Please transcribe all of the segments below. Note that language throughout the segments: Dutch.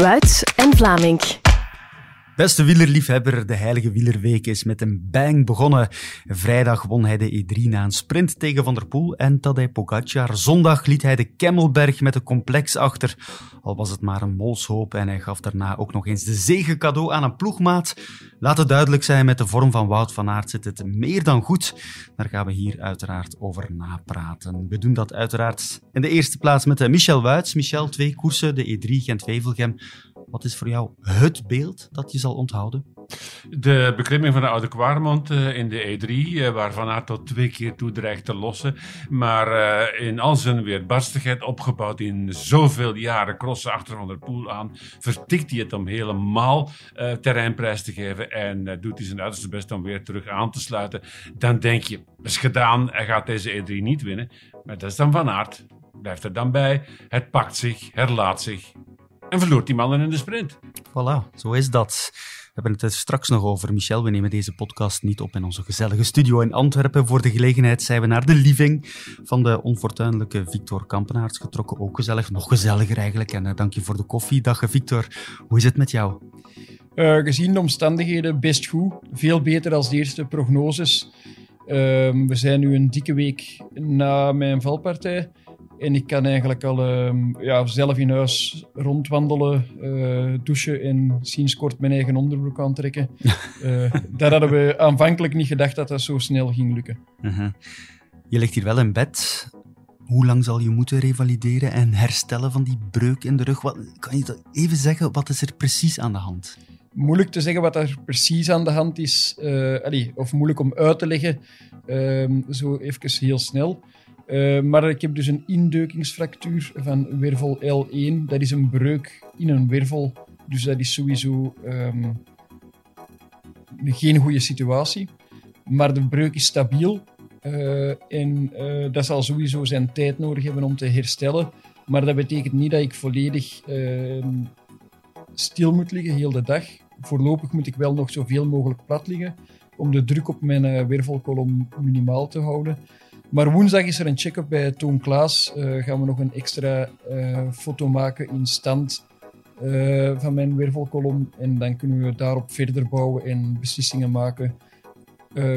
Wuits en Vlaming. Beste wielerliefhebber, de Heilige Wielerweek is met een bang begonnen. Vrijdag won hij de E3 na een sprint tegen Van der Poel en Tadej Pogacar. Zondag liet hij de Kemmelberg met een complex achter, al was het maar een molshoop en hij gaf daarna ook nog eens de zegen cadeau aan een ploegmaat. Laat het duidelijk zijn, met de vorm van Wout van Aert zit het meer dan goed. Daar gaan we hier uiteraard over napraten. We doen dat uiteraard in de eerste plaats met Michel Wuits. Michel, twee koersen, de E3 Gent-Wevelgem. Wat is voor jou het beeld dat je zal onthouden? De beklimming van de Oude Kwaremond uh, in de E3, uh, waar Van Aert tot twee keer toe dreigt te lossen. Maar uh, in al zijn weerbarstigheid, opgebouwd in zoveel jaren crossen achter Van der Poel aan, vertikt hij het om helemaal terreinprijs te geven en doet hij zijn uiterste best om weer terug aan te sluiten. Dan denk je, is gedaan, hij gaat deze E3 niet winnen. Maar dat is dan Van Aert. Blijft er dan bij, het pakt zich, herlaat zich, en verloor die mannen in de sprint. Voilà, zo is dat. We hebben het er straks nog over. Michel, we nemen deze podcast niet op in onze gezellige studio in Antwerpen. Voor de gelegenheid zijn we naar de living van de onfortuinlijke Victor Kampenaerts getrokken. Ook gezellig, nog gezelliger eigenlijk. En uh, dank je voor de koffie. Dag Victor, hoe is het met jou? Uh, gezien de omstandigheden best goed. Veel beter dan de eerste prognoses. Uh, we zijn nu een dikke week na mijn valpartij. En ik kan eigenlijk al uh, ja, zelf in huis rondwandelen, uh, douchen en sinds kort mijn eigen onderbroek aantrekken. uh, daar hadden we aanvankelijk niet gedacht dat dat zo snel ging lukken. -huh. Je ligt hier wel in bed. Hoe lang zal je moeten revalideren en herstellen van die breuk in de rug? Wat, kan je even zeggen, wat is er precies aan de hand? Moeilijk te zeggen wat er precies aan de hand is, uh, allee, of moeilijk om uit te leggen, uh, zo even heel snel. Uh, maar ik heb dus een indeukingsfractuur van wervel L1. Dat is een breuk in een wervel. Dus dat is sowieso um, geen goede situatie. Maar de breuk is stabiel. Uh, en uh, dat zal sowieso zijn tijd nodig hebben om te herstellen. Maar dat betekent niet dat ik volledig ehm, stil moet liggen, heel de dag. Voorlopig moet ik wel nog zoveel mogelijk plat liggen. Om de druk op mijn wervelkolom minimaal te houden. Maar woensdag is er een check-up bij Toon Klaas. Uh, gaan we nog een extra uh, foto maken in stand uh, van mijn wervelkolom. En dan kunnen we daarop verder bouwen en beslissingen maken.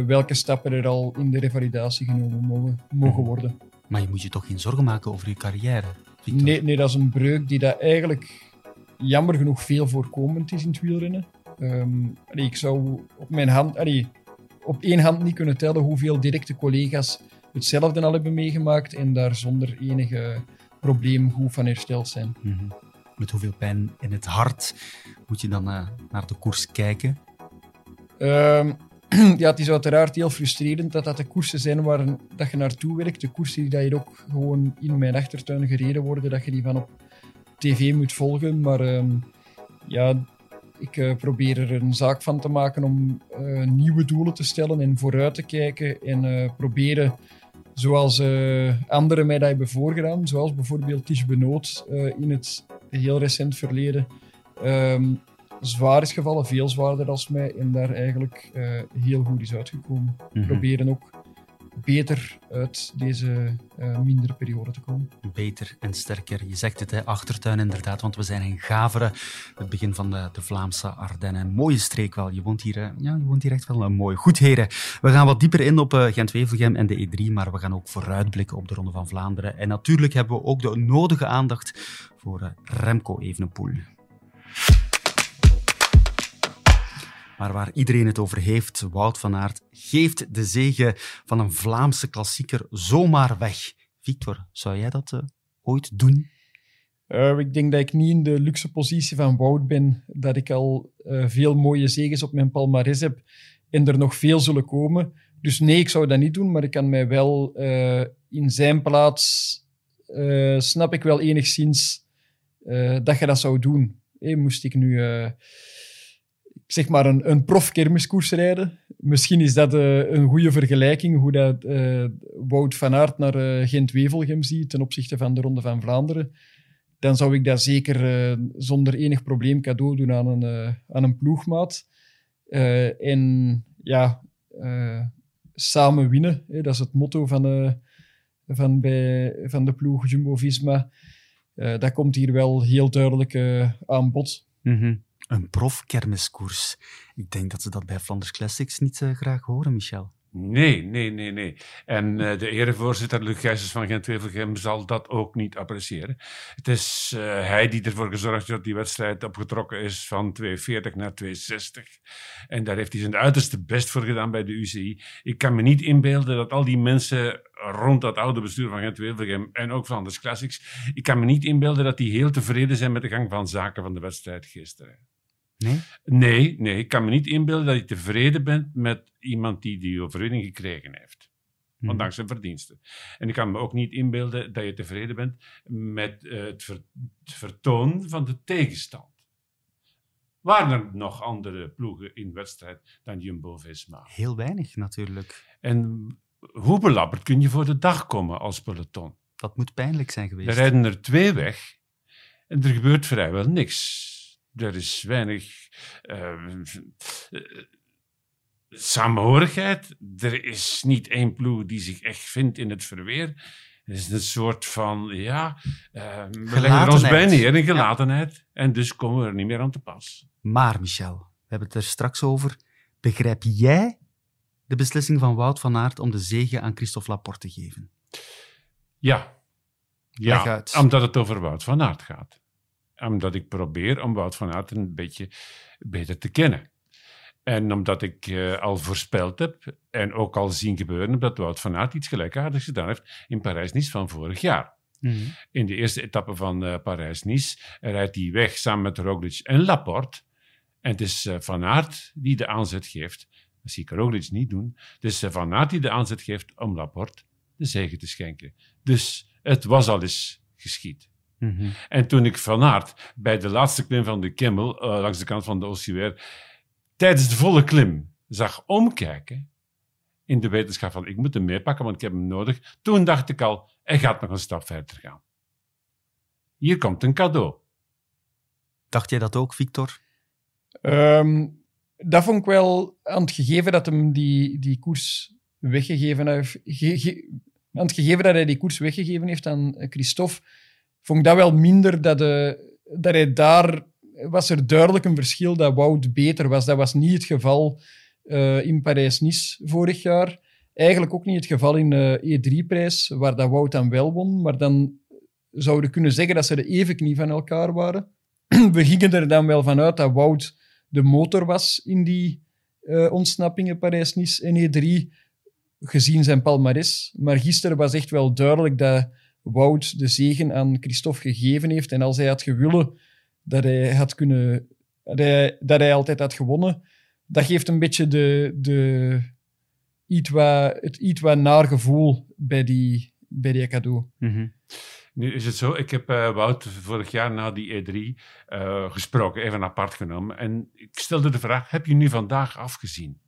welke stappen er al in de revalidatie genomen mogen, mogen worden. Maar je moet je toch geen zorgen maken over je carrière? Nee, nee, dat is een breuk die dat eigenlijk jammer genoeg veel voorkomend is in het wielrennen. Um, allee, ik zou op mijn hand, allee, op één hand niet kunnen tellen hoeveel directe collega's hetzelfde al hebben meegemaakt en daar zonder enige probleem goed van hersteld zijn. Mm -hmm. Met hoeveel pijn in het hart moet je dan uh, naar de koers kijken? Um, ja, het is uiteraard heel frustrerend dat dat de koersen zijn waar dat je naartoe werkt. De koersen die dat ook gewoon in mijn achtertuin gereden worden, dat je die van op tv moet volgen. Maar um, ja, ik uh, probeer er een zaak van te maken om uh, nieuwe doelen te stellen en vooruit te kijken en uh, proberen zoals uh, anderen mij dat hebben voorgedaan, zoals bijvoorbeeld Ties Benoot uh, in het heel recent verleden, um, zwaar is gevallen, veel zwaarder als mij, en daar eigenlijk uh, heel goed is uitgekomen. Mm -hmm. Proberen ook beter uit deze uh, mindere periode te komen. Beter en sterker. Je zegt het, hè, achtertuin inderdaad, want we zijn in Gaveren, het begin van de, de Vlaamse Ardennen. Mooie streek wel. Je woont hier, uh, ja, je woont hier echt wel uh, mooi. Goed, heren. We gaan wat dieper in op Gent-Wevelgem en de E3, maar we gaan ook vooruitblikken op de Ronde van Vlaanderen. En natuurlijk hebben we ook de nodige aandacht voor Remco Evenepoel. Maar waar iedereen het over heeft, Wout van Aert geeft de zegen van een Vlaamse klassieker zomaar weg. Victor, zou jij dat uh, ooit doen? Uh, ik denk dat ik niet in de luxe positie van Wout ben, dat ik al uh, veel mooie zegens op mijn palmarès heb en er nog veel zullen komen. Dus nee, ik zou dat niet doen, maar ik kan mij wel in zijn plaats, snap ik wel enigszins dat je dat zou doen. Hey, moest ik nu zeg maar een, een prof-kermiskoers rijden. Misschien is dat uh, een goede vergelijking hoe dat uh, Wout van Aert naar uh, Gent-Wevelgem ziet ten opzichte van de Ronde van Vlaanderen. Dan zou ik dat zeker zonder enig probleem cadeau doen aan een, aan een ploegmaat. en ja, samen winnen. Hè, dat is het motto van, van, bij, van de ploeg Jumbo-Visma. Eh, dat komt hier wel heel duidelijk aan bod. Mhm. Een prof-kermiskoers. Ik denk dat ze dat bij Flanders Classics niet uh, graag horen, Michel. Nee, nee, nee, nee. En uh, de erevoorzitter Luc Gijsens van Gent-Wevelgem zal dat ook niet appreciëren. Het is uh, hij die ervoor gezorgd heeft dat die wedstrijd opgetrokken is van 240 naar 260. En daar heeft hij zijn uiterste best voor gedaan bij de UCI. Ik kan me niet inbeelden dat al die mensen rond dat oude bestuur van Gent-Wevelgem en ook van Classics, ik kan me niet inbeelden dat die heel tevreden zijn met de gang van zaken van de wedstrijd gisteren. Nee? Nee, nee, ik kan me niet inbeelden dat je tevreden bent met iemand die die overwinning gekregen heeft. Mhm. Ondanks zijn verdiensten. En ik kan me ook niet inbeelden dat je tevreden bent met uh, het, ver het, vertoon van de tegenstand. Waren er nog andere ploegen in wedstrijd dan Jumbo-Visma? Heel weinig natuurlijk. En hoe belabberd kun je voor de dag komen als peloton? Dat moet pijnlijk zijn geweest. Er rijden er twee weg en er gebeurt vrijwel niks. Er is weinig uh, samenhorigheid. Er is niet één ploeg die zich echt vindt in het verweer. Het is een soort van, ja, uh, we leggen er ons bij neer in gelatenheid. Ja. En dus komen we er niet meer aan te pas. Maar Michel, we hebben het er straks over. Begrijp jij de beslissing van Wout van Aert om de zege aan Christophe Laporte te geven? Ja. Ja, omdat het over Wout van Aert gaat omdat ik probeer om Wout van Aert een beetje beter te kennen. En omdat ik uh, al voorspeld heb en ook al zien gebeuren dat Wout van Aert iets gelijkaardigs gedaan heeft in Parijs-Nice van vorig jaar. Mm -hmm. In de eerste etappe van uh, Parijs-Nice rijdt hij weg samen met Roglic en Laporte. En het is uh, Van Aert die de aanzet geeft. Dat zie ik Roglic niet doen. Het is Van Aert die de aanzet geeft om Laporte de zegen te schenken. Dus het was al eens geschied. Mm -hmm. En toen ik Van Aert bij de laatste klim van de Kimmel, uh, langs de kant van de Ossuaire, tijdens de volle klim zag omkijken, in de wetenschap van ik moet hem meepakken, want ik heb hem nodig, toen dacht ik al, hij gaat nog een stap verder gaan. Hier komt een cadeau. Dacht jij dat ook, Victor? Um, dat vond ik wel aan het gegeven dat hem die, die koers weggegeven heeft. Ge, ge, aan het gegeven dat hij die koers weggegeven heeft aan Christophe vond ik dat wel minder dat, de, dat hij daar was er duidelijk een verschil dat Wout beter was. Dat was niet het geval uh, in Parijs-Nice vorig jaar. Eigenlijk ook niet het geval in de E3-prijs, waar dat Wout dan wel won. Maar dan zouden we kunnen zeggen dat ze de evenknie van elkaar waren. we gingen er dan wel vanuit dat Wout de motor was in die ontsnappingen Parijs-Nice en E3, gezien zijn palmarès. Maar gisteren was echt wel duidelijk dat Wout de zegen aan Christophe gegeven heeft. En als hij had gewillen dat hij had kunnen... Dat hij, altijd had gewonnen, dat geeft een beetje de, de, iets wat, het iets wat naar gevoel bij die, bij die cadeau. -hmm. Nu is het zo, ik heb uh, Wout vorig jaar na die E3 uh, gesproken, even apart genomen. En ik stelde de vraag, heb je nu vandaag afgezien?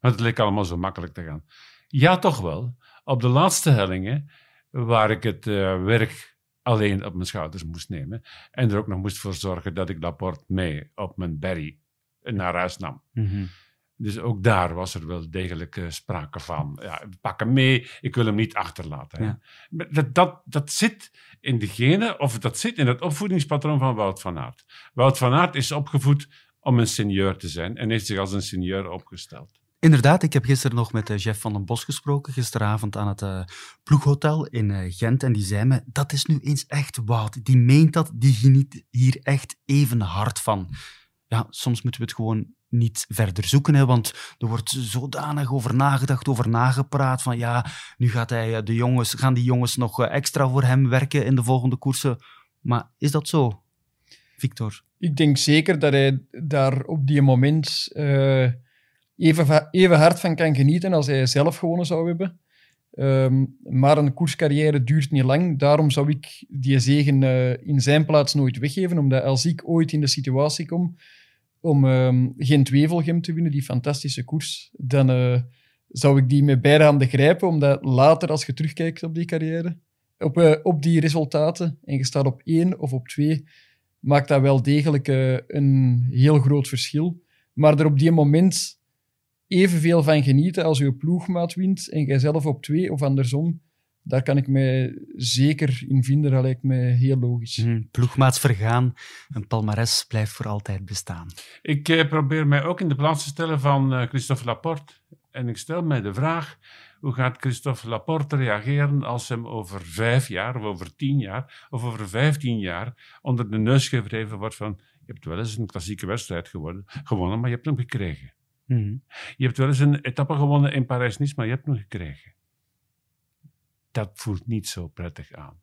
Want het leek allemaal zo makkelijk te gaan. Ja, toch wel. Op de laatste hellingen waar ik het uh, werk alleen op mijn schouders moest nemen. En er ook nog moest voor zorgen dat ik Laporte mee op mijn berry naar huis nam. Mm -hmm. Dus ook daar was er wel degelijk uh, sprake van. Ja, pak hem mee, ik wil hem niet achterlaten. Ja. Dat, dat, dat zit in de genen, of dat zit in het opvoedingspatroon van Wout van Aert. Wout van Aert is opgevoed om een seigneur te zijn en heeft zich als een seigneur opgesteld. Inderdaad, ik heb gisteren nog met uh, Jeff van den Bos gesproken, gisteravond aan het uh, ploeghotel in uh, Gent. En die zei me, dat is nu eens echt Wout. Die meent dat, die geniet hier echt even hard van. Ja, soms moeten we het gewoon niet verder zoeken, hè, want er wordt zodanig over nagedacht, over nagepraat, van ja, nu gaat hij de jongens, gaan die jongens nog extra voor hem werken in de volgende koersen. Maar is dat zo, Victor? Ik denk zeker dat hij daar op die moment even, even hard van kan genieten als hij zelf gewonnen zou hebben. Um, maar een koerscarrière duurt niet lang. Daarom zou ik die zegen uh, in zijn plaats nooit weggeven. Omdat als ik ooit in de situatie kom om um, Gent-Wevelgem te winnen, die fantastische koers, dan uh, zou ik die met beide handen grijpen. Omdat later, als je terugkijkt op die carrière, op, uh, op die resultaten, en je staat op één of op twee, maakt dat wel degelijk een heel groot verschil. Maar er op die moment evenveel van genieten als je ploegmaat wint en jij zelf op twee, of andersom, daar kan ik mij zeker in vinden. Dat lijkt mij heel logisch. Mhm. Ploegmaats vergaan, een palmares blijft voor altijd bestaan. Ik eh, probeer mij ook in de plaats te stellen van eh, Christophe Laporte. En ik stel mij de vraag, hoe gaat Christophe Laporte reageren als hem over vijf jaar, of over tien jaar, of over vijftien jaar onder de neus gewreven wordt van je hebt wel eens een klassieke wedstrijd gewonnen, maar je hebt hem gekregen. Mhm. Je hebt wel eens een etappe gewonnen in Parijs-Nice, maar je hebt hem gekregen. Dat voelt niet zo prettig aan.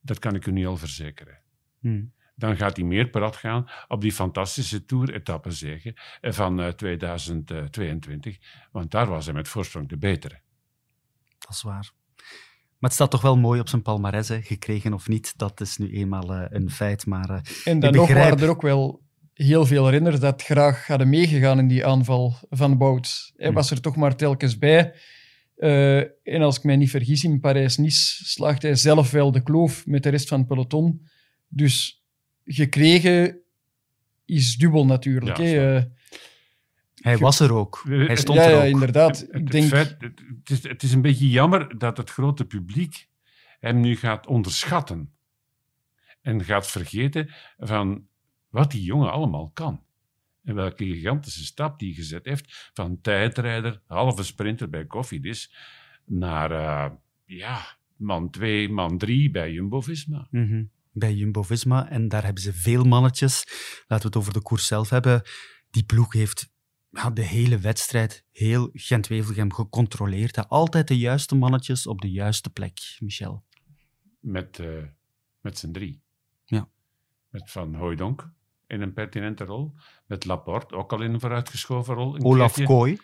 Dat kan ik u nu al verzekeren. Mhm. Dan gaat hij meer prat gaan op die fantastische Tour-etappe zeggen van eh, 2022, want daar was hij met voorsprong de betere. Dat is waar. Maar het staat toch wel mooi op zijn palmares, hè? gekregen of niet. Dat is nu eenmaal eh, een feit. Maar eh, En dan nog waren er ook wel heel veel renners dat graag hadden meegegaan in die aanval van Bout. Hij Hmm. was er toch maar telkens bij. Eh, en als ik mij niet vergis, in Parijs-Nice slaagt hij zelf wel de kloof met de rest van het peloton. Dus gekregen is dubbel natuurlijk. Ja, hè. Eh, hij was er ook. Hij stond ja, er ja, ook. inderdaad. Het, Ik het denk, feit- het, het is, het is een beetje jammer dat het grote publiek hem nu gaat onderschatten. En gaat vergeten van wat die jongen allemaal kan. En welke gigantische stap die gezet heeft van tijdrijder, halve sprinter bij Cofidis, naar eh, ja, man 2, man 3 bij Jumbo-Visma. Mhm. Bij Jumbo-Visma. En daar hebben ze veel mannetjes. Laten we het over de koers zelf hebben. Die ploeg heeft ja, de hele wedstrijd heel Gent-Wevelgem gecontroleerd. hè. Altijd de juiste mannetjes op de juiste plek, Michel. met, eh, met z'n drie. Ja. Met Van Hooijdonk in een pertinente rol. Met Laporte ook al in een vooruitgeschoven rol. Olaf. Kooi.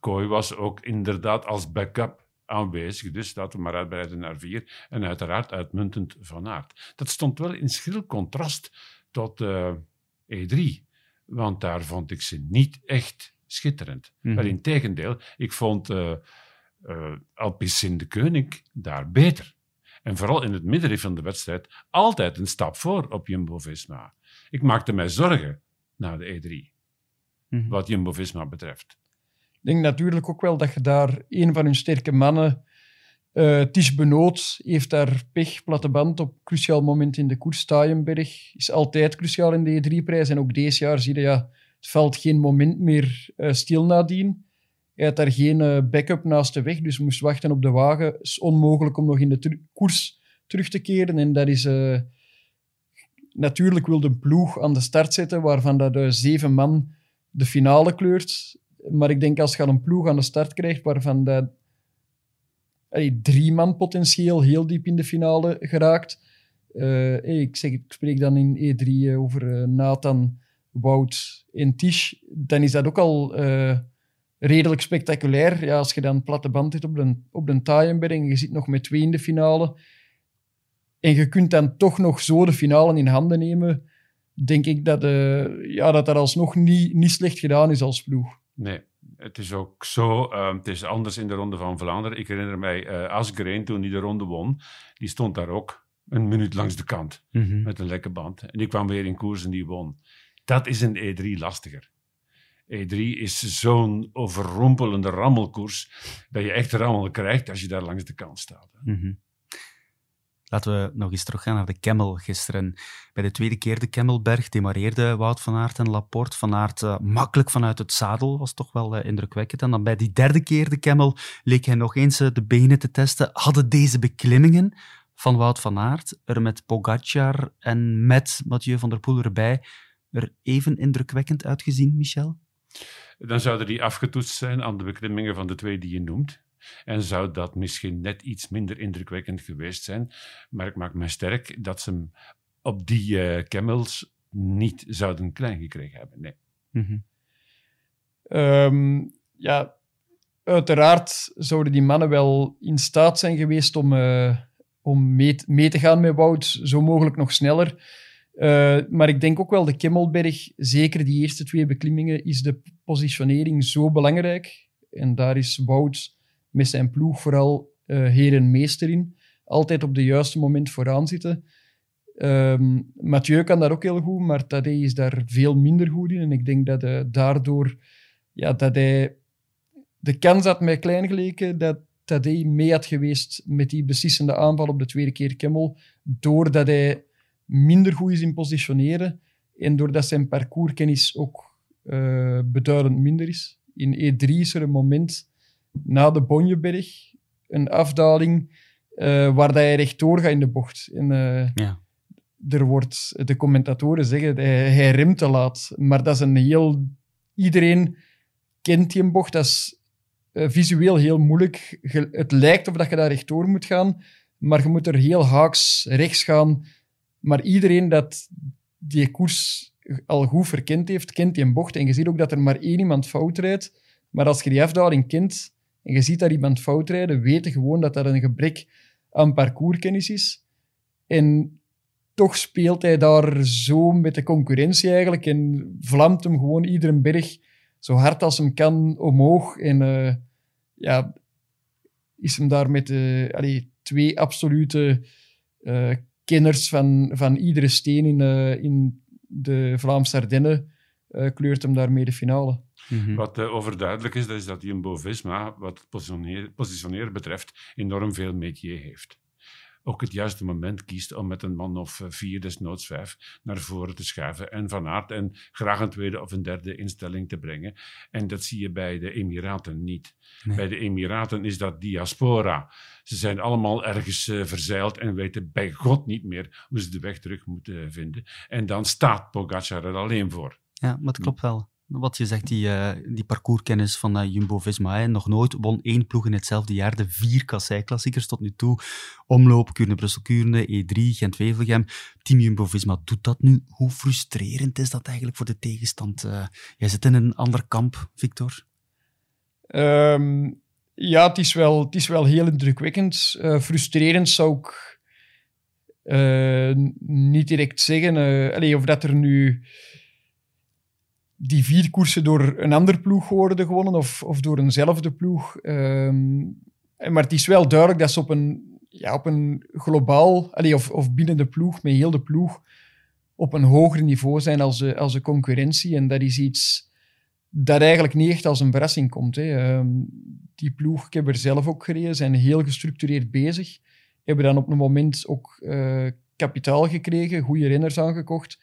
Kooi was ook inderdaad als backup aanwezig. Dus laten we maar uitbreiden naar vier. En uiteraard uitmuntend Van Aert. Dat stond wel in schril contrast tot eh, E3. Want daar vond ik ze niet echt schitterend. Mhm. Wel in tegendeel, ik vond Alpecin de Koning daar beter. En vooral in het midden van de wedstrijd altijd een stap voor op Jumbo-Visma. Ik maakte mij zorgen na de E3, Mhm. wat Jumbo-Visma betreft. Ik denk natuurlijk ook wel dat je daar een van hun sterke mannen, eh Ties Benoot, heeft daar pech, platte band op cruciaal moment in de koers. Staayenberg is altijd cruciaal in de E3-prijs. En ook deze jaar zie je, ja, het valt geen moment meer eh, stil nadien. Hij had daar geen eh, backup naast de weg, dus moest wachten op de wagen. Het is onmogelijk om nog in de koers terug te keren. En dat is... natuurlijk wil de ploeg aan de start zetten, waarvan dat eh, zeven man de finale kleurt. Maar ik denk als je een ploeg aan de start krijgt waarvan dat, allee, drie man potentieel heel diep in de finale geraakt. Eh, ik, zeg, ik spreek dan in E3 eh, over Nathan, Wout en Tisch. Dan is dat ook al redelijk spectaculair. Ja, als je dan platte band hebt op de, op de Taaienberg en je zit nog met twee in de finale. En je kunt dan toch nog zo de finale in handen nemen. Denk ik dat eh, ja, dat, dat alsnog niet, niet slecht gedaan is als ploeg. Nee, het is ook zo. eh, het is anders in de Ronde van Vlaanderen. Ik herinner mij eh Asgreen toen hij de ronde won. Die stond daar ook een minuut langs de kant Mhm. met een lekke band. En die kwam weer in koers en die won. Dat is in E3 lastiger. E3 is zo'n overrompelende rammelkoers dat je echt rammel krijgt als je daar langs de kant staat. Mhm. Laten we nog eens teruggaan naar de Kemmel gisteren. Bij de tweede keer de Kemmelberg demareerde Wout van Aert en Laporte. Van Aert eh, makkelijk vanuit het zadel, was toch wel eh, indrukwekkend. En dan bij die derde keer de Kemmel leek hij nog eens eh, de benen te testen. Hadden deze beklimmingen van Wout van Aert er met Pogacar en met Mathieu van der Poel erbij er even indrukwekkend uitgezien, Michel? Dan zouden die afgetoetst zijn aan de beklimmingen van de twee die je noemt. En zou dat misschien net iets minder indrukwekkend geweest zijn. Maar ik maak me sterk dat ze hem op die eh camels niet zouden klein gekregen hebben. Nee. Mhm. Ehm, ja, uiteraard zouden die mannen wel in staat zijn geweest om, eh, om mee, mee te gaan met Wout, zo mogelijk nog sneller. Eh, maar ik denk ook wel de Kemmelberg, zeker die eerste twee beklimmingen, is de positionering zo belangrijk. En daar is Wout met zijn ploeg vooral eh heer en meester in. Altijd op de juiste moment vooraan zitten. Ehm, Mathieu kan dat ook heel goed, maar Tadej is daar veel minder goed in. En ik denk dat eh, daardoor ja, dat hij de kans had mij klein geleken dat Tadej mee had geweest met die beslissende aanval op de tweede keer Kemmel, doordat hij minder goed is in positioneren en doordat zijn parcourskennis ook uh, beduidend minder is. In E3 is er een moment na de Bonjeberg, een afdaling uh, waar dat hij rechtdoor gaat in de bocht. En, uh, ja. er wordt, de commentatoren zeggen, hij, hij remt te laat. Maar dat is een heel... Iedereen kent die bocht. Dat is uh, visueel heel moeilijk. Het lijkt of dat je daar rechtdoor moet gaan, maar je moet er heel haaks rechts gaan. Maar iedereen dat die koers al goed verkend heeft, kent die bocht. En je ziet ook dat er maar één iemand fout rijdt. Maar als je die afdaling kent en je ziet dat iemand fout rijden, weet je gewoon dat dat een gebrek aan parcourskennis is. En toch speelt hij daar zo met de concurrentie eigenlijk en vlamt hem gewoon iedere berg zo hard als hem kan omhoog. En uh, ja, is hem daar met allee, twee absolute uh, kenners van, van iedere steen in, in de Vlaamse Ardennen, kleurt hem daarmee de finale. Mm -hmm. Wat overduidelijk is, dat is dat Jumbo-Visma, wat het positioneren betreft, enorm veel métier heeft ook het juiste moment kiest om met een man of eh, vier, desnoods vijf, naar voren te schuiven. En van aard en graag een tweede of een derde instelling te brengen. En dat zie je bij de Emiraten niet. Bij de Emiraten is dat diaspora. Ze zijn allemaal ergens uh, verzeild en weten bij God niet meer hoe ze de weg terug moeten vinden. En dan staat Pogacar er alleen voor. Ja, maar het klopt wel wat je zegt, die, uh, die parcourskennis van uh, Jumbo-Visma. Nog nooit won één ploeg in hetzelfde jaar de vier kassei-klassiekers tot nu toe. Omloop, Kuurne, Brussel, Kuurne, E3, Gent-Wevelgem. Team Jumbo-Visma doet dat nu. Hoe frustrerend is dat eigenlijk voor de tegenstand? Uh, jij zit in een ander kamp, Victor. Um, ja, het is, wel, het is wel heel indrukwekkend. frustrerend zou ik niet direct zeggen. Allee, of dat er nu die vier koersen door een ander ploeg worden gewonnen of, of door eenzelfde ploeg. Um, maar het is wel duidelijk dat ze op een, ja, op een globaal, of, of binnen de ploeg, met heel de ploeg, op een hoger niveau zijn als de, als de concurrentie. En dat is iets dat eigenlijk niet echt als een verrassing komt. Hè. Um, die ploeg, ik heb er zelf ook gereden, zijn heel gestructureerd bezig. Hebben dan op een moment ook uh, kapitaal gekregen, goede renners aangekocht.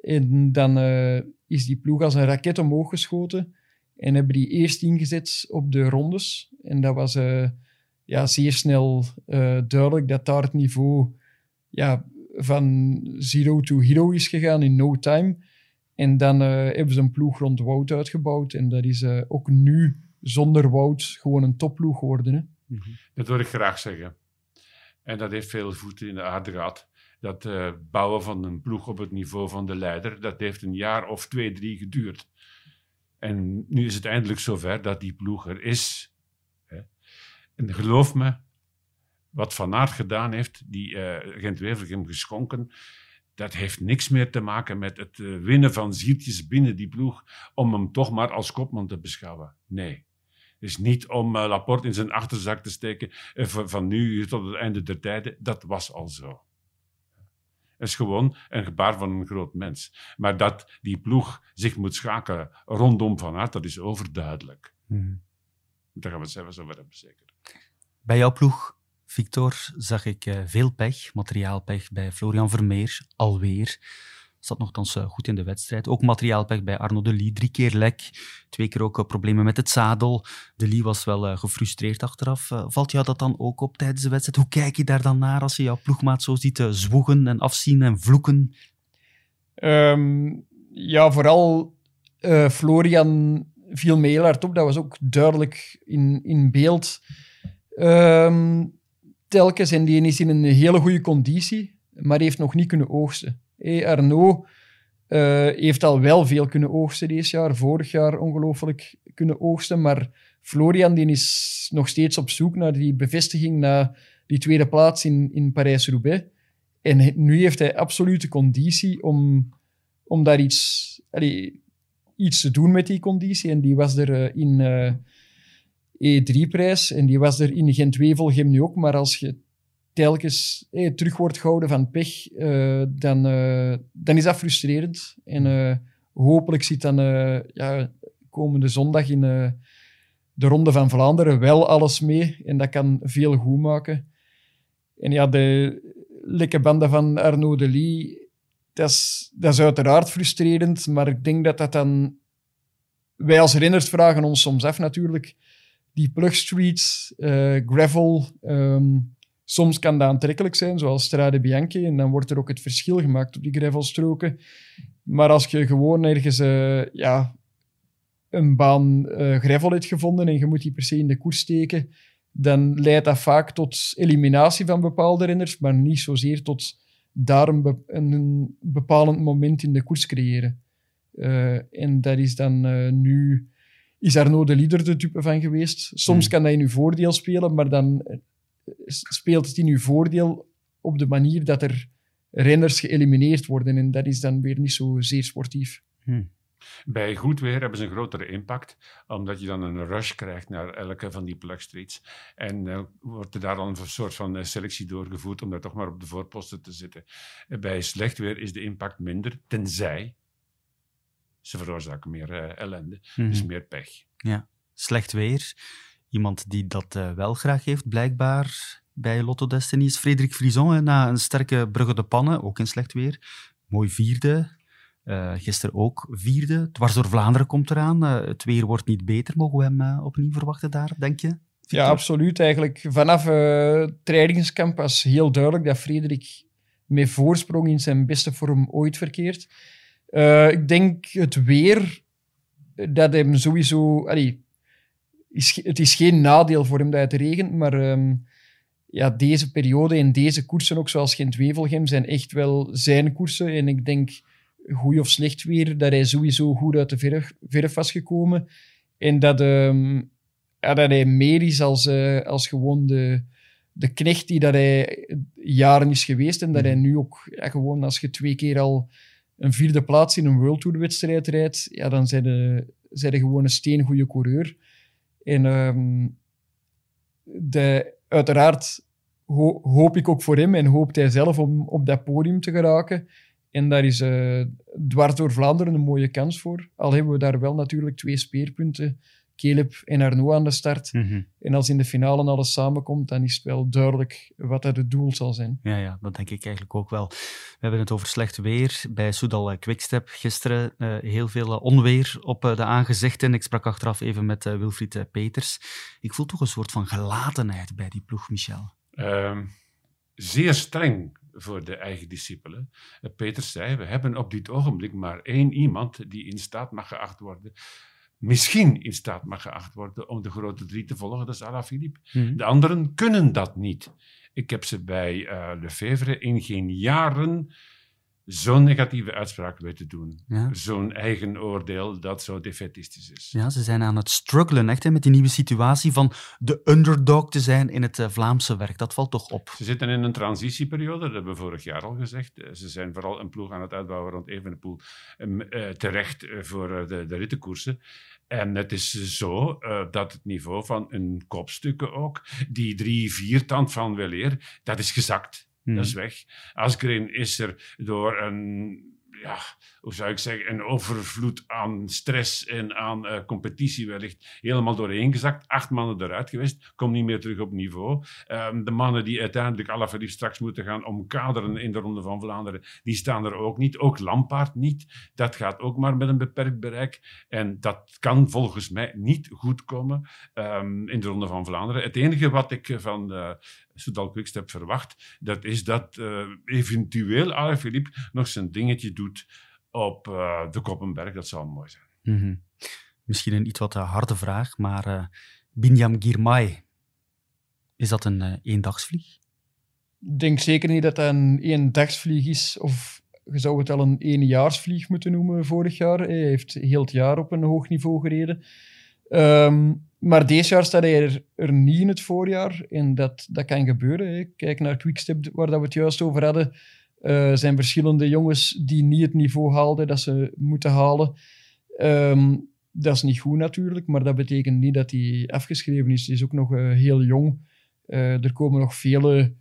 En dan uh, is die ploeg als een raket omhoog geschoten en hebben die eerst ingezet op de rondes. En dat was uh, ja, zeer snel uh, duidelijk dat daar het niveau ja, van zero to hero is gegaan in no time. En dan hebben ze een ploeg rond Wout uitgebouwd. En dat is ook nu zonder Wout gewoon een topploeg geworden. Hè? Mhm. Dat wil ik graag zeggen. En dat heeft veel voeten in de aarde gehad dat uh, bouwen van een ploeg op het niveau van de leider, dat heeft een jaar of twee, drie geduurd. En nu is het eindelijk zover dat die ploeg er is. Hè. En geloof me, wat Van Aert gedaan heeft, die uh, Gent-Wevelgem geschonken, dat heeft niks meer te maken met het uh, winnen van zieltjes binnen die ploeg, om hem toch maar als kopman te beschouwen. Nee. Het is niet om uh, Laporte in zijn achterzak te steken van nu tot het einde der tijden. Dat was al zo is gewoon een gebaar van een groot mens. Maar dat die ploeg zich moet schakelen rondom Van Aert, dat is overduidelijk. Mm. Daar gaan we het zelfs over hebben, zeker. Bij jouw ploeg, Victor, zag ik uh, veel pech, materiaalpech bij Florian Vermeer, alweer. Zat nogthans uh, goed in de wedstrijd. Ook materiaalpech bij Arno de Lee. Drie keer lek. Twee keer ook uh, problemen met het zadel. De Lee was wel uh, gefrustreerd achteraf. valt jou dat dan ook op tijdens de wedstrijd? Hoe kijk je daar dan naar als je jouw ploegmaat zo ziet zwoegen en afzien en vloeken? Um, ja, vooral Florian viel me heel hard op. Dat was ook duidelijk in, in beeld. Um, telkens, en die is in een hele goede conditie, maar heeft nog niet kunnen oogsten. Hey, Arnaud uh, heeft al wel veel kunnen oogsten deze jaar. Vorig jaar ongelooflijk kunnen oogsten. Maar Florian die is nog steeds op zoek naar die bevestiging, naar die tweede plaats in, in Parijs-Roubaix. En nu heeft hij absolute conditie om, om daar iets, iets te doen met die conditie. En die was er uh, in uh, eh, E3-prijs en die was er in Gent-Wevelgem nu ook. Maar als je telkens hey, terug wordt gehouden van pech, uh, dan, uh, dan is dat frustrerend. En hopelijk zit dan ja, komende zondag in de Ronde van Vlaanderen wel alles mee. En dat kan veel goed maken. En ja, de lekke banden van Arnaud Delis, dat is, dat is uiteraard frustrerend. Maar ik denk dat dat dan... Wij als renners vragen ons soms af natuurlijk. Die plugstreets, gravel... ehm, soms kan dat aantrekkelijk zijn, zoals Strade Bianchi. En dan wordt er ook het verschil gemaakt op die gravelstroken. Maar als je gewoon ergens eh, ja, een baan eh gravel hebt gevonden en je moet die per se in de koers steken, dan leidt dat vaak tot eliminatie van bepaalde renners, maar niet zozeer tot daar een, be- een, bepalend moment in de koers creëren. Eh, en dat is dan eh, nu... Is Arnaud de Lieder de type van geweest? Soms Hmm. kan dat in uw voordeel spelen, maar dan speelt het in uw voordeel op de manier dat er renners geëlimineerd worden. En dat is dan weer niet zo zeer sportief. Bij goed weer hebben ze een grotere impact, omdat je dan een rush krijgt naar elke van die plugstreets. En eh, wordt er daar dan een soort van eh, selectie doorgevoerd om daar toch maar op de voorposten te zitten. Eh, bij slecht weer is de impact minder, tenzij ze veroorzaken meer ellende, Mhm. dus meer pech. Slecht weer. Iemand die dat eh, wel graag heeft, blijkbaar, bij Lotto Destiny is Frederik Frison. Na een sterke Brugge de Pannen, ook in slecht weer. Mooi vierde. Eh, gisteren ook vierde. Dwars door Vlaanderen komt eraan. Eh, het weer wordt niet beter. Mogen we hem opnieuw verwachten daar, denk je? Ja, absoluut. Eigenlijk vanaf het trainingskamp was heel duidelijk dat Frederik met voorsprong in zijn beste vorm ooit verkeert. Ik denk het weer dat hem sowieso. allee, is, het is geen nadeel voor hem dat het regent, maar ehm, ja, deze periode en deze koersen, ook zoals Gent-Wevelgem, zijn echt wel zijn koersen. En ik denk, goed of slecht weer, dat hij sowieso goed uit de verf, verf was gekomen. En dat, ehm, ja, dat hij meer is als, eh, als gewoon de, de knecht die dat hij jaren is geweest. En dat hij nu ook gewoon, als je twee keer al een vierde plaats in een World Tour wedstrijd rijdt, ja, dan zijn de gewoon een steengoede coureur. En ehm, de, uiteraard ho- hoop ik ook voor hem en hoopt hij zelf om op dat podium te geraken. En daar is eh, dwars door Vlaanderen een mooie kans voor. Al hebben we daar wel natuurlijk twee speerpunten, Caleb en Arnaud aan de start. En als in de finale alles samenkomt, dan is het wel duidelijk wat dat het doel zal zijn. Ja, ja, dat denk ik eigenlijk ook wel. We hebben het over slecht weer bij Soudal Quickstep. Gisteren eh, heel veel eh, onweer op eh, de aangezichten. Ik sprak achteraf even met Wilfried Peters. Ik voel toch een soort van gelatenheid bij die ploeg, Michel. Ehm, zeer streng voor de eigen discipelen. Peters zei, we hebben op dit ogenblik maar één iemand die in staat mag geacht worden, misschien in staat mag geacht worden om de grote drie te volgen, dat is Alaphilippe. De anderen kunnen dat niet. Ik heb ze bij eh Lefevre in geen jaren zo'n negatieve uitspraak weten doen. Ja. Zo'n eigen oordeel dat zo defetistisch is. Ja, ze zijn aan het struggelen echt, hè, met die nieuwe situatie van de underdog te zijn in het eh, Vlaamse werk. Dat valt toch op. Ze zitten in een transitieperiode, dat hebben we vorig jaar al gezegd. Eh, Ze zijn vooral een ploeg aan het uitbouwen rond Evenepoel, em, eh, terecht voor de, de rittenkoersen. En het is zo dat het niveau van een kopstukken ook, die drie viertand van weleer, dat is gezakt. Hmm. Dat is weg. Asgreen is er door een, ja, hoe zou ik zeggen, een overvloed aan stress en aan eh, competitie wellicht helemaal doorheen gezakt. Acht mannen eruit geweest, komt niet meer terug op niveau. Ehm, de mannen die uiteindelijk Alaphilippe straks moeten gaan omkaderen in de Ronde van Vlaanderen, die staan er ook niet. Ook Lampaard niet. Dat gaat ook maar met een beperkt bereik. En dat kan volgens mij niet goed komen ehm, in de Ronde van Vlaanderen. Het enige wat ik van uh, Soudal Quickstep verwacht, dat is dat uh, eventueel Alaphilippe nog zijn dingetje doet op uh, de Koppenberg. Dat zou mooi zijn. Mm -hmm. Misschien een iets wat uh, harde vraag, maar uh, Binyam Girmay, is dat een uh, eendagsvlieg? Ik denk zeker niet dat dat een eendagsvlieg is, of je zou het al een eenjaarsvlieg moeten noemen vorig jaar. Hij heeft heel het jaar op een hoog niveau gereden. Um, maar deze jaar staat hij er, er, niet in het voorjaar en dat, dat kan gebeuren. Hè. Kijk naar Quickstep, waar dat we het juist over hadden. Er uh, zijn verschillende jongens die niet het niveau haalden dat ze moeten halen. Um, dat is niet goed natuurlijk, maar dat betekent niet dat hij afgeschreven is. Hij is ook nog uh, heel jong. Uh, er komen nog vele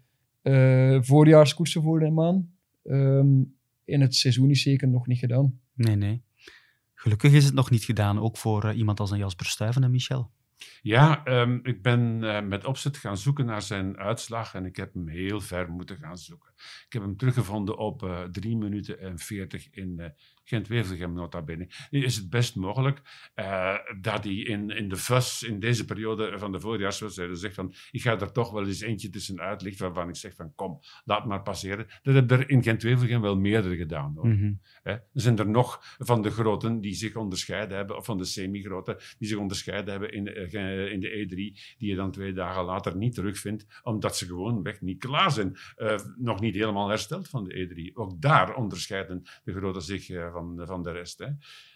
uh, voorjaarskoersen voor hem aan. Um, en het seizoen is zeker nog niet gedaan. Nee, nee. Gelukkig is het nog niet gedaan, ook voor uh, iemand als een Jasper Stuyven en Michel. Ja, ehm, ik ben eh, met opzet gaan zoeken naar zijn uitslag en ik heb hem heel ver moeten gaan zoeken. Ik heb hem teruggevonden op uh, 3 minuten en 40 in uh, Gent-Wevelgem nota bene. Nu is het best mogelijk uh, dat hij in, in de FUS, in deze periode van de voorjaarswedstrijden, zegt van ik ga er toch wel eens eentje tussenuit lichten waarvan ik zeg van kom, laat maar passeren. Dat hebben er in Gent-Wevelgem wel meerdere gedaan. Hoor. Mm -hmm. Er zijn er nog van de groten die zich onderscheiden hebben, of van de semi-groten die zich onderscheiden hebben in, uh, in de E3, die je dan twee dagen later niet terugvindt, omdat ze gewoon weg niet klaar zijn. Uh, nog niet helemaal hersteld van de E3. Ook daar onderscheiden de groten zich uh, van, van de rest. Hè.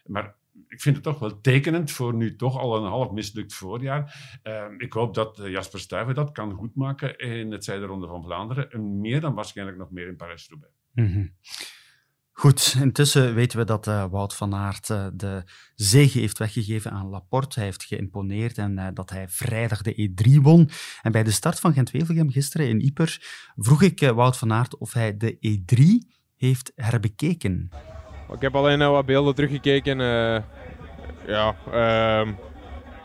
Maar ik vind het toch wel tekenend voor nu toch al een half mislukt voorjaar. Uh, ik hoop dat Jasper Stuyven dat kan goedmaken in het zijderonde van Vlaanderen. En meer dan waarschijnlijk nog meer in Parijs-Roubaix. Mm. Goed, intussen weten we dat uh, Wout van Aert uh, de zege heeft weggegeven aan Laporte. Hij heeft geïmponeerd en uh, dat hij vrijdag de E3 won. En bij de start van Gent-Wevelgem gisteren in Yper vroeg ik Wout van Aert of hij de E3 heeft herbekeken. Ik heb alleen wat beelden teruggekeken. ja, ehm,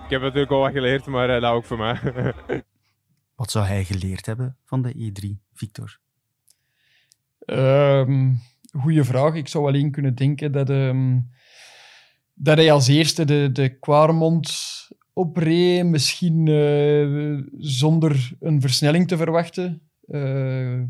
ik heb natuurlijk al wat geleerd, maar dat ook voor mij. wat zou hij geleerd hebben van de E3, Victor? Um goede vraag. Ik zou alleen kunnen denken dat, um, dat hij als eerste de, de Quaremont opreed, misschien uh, zonder een versnelling te verwachten. Uh,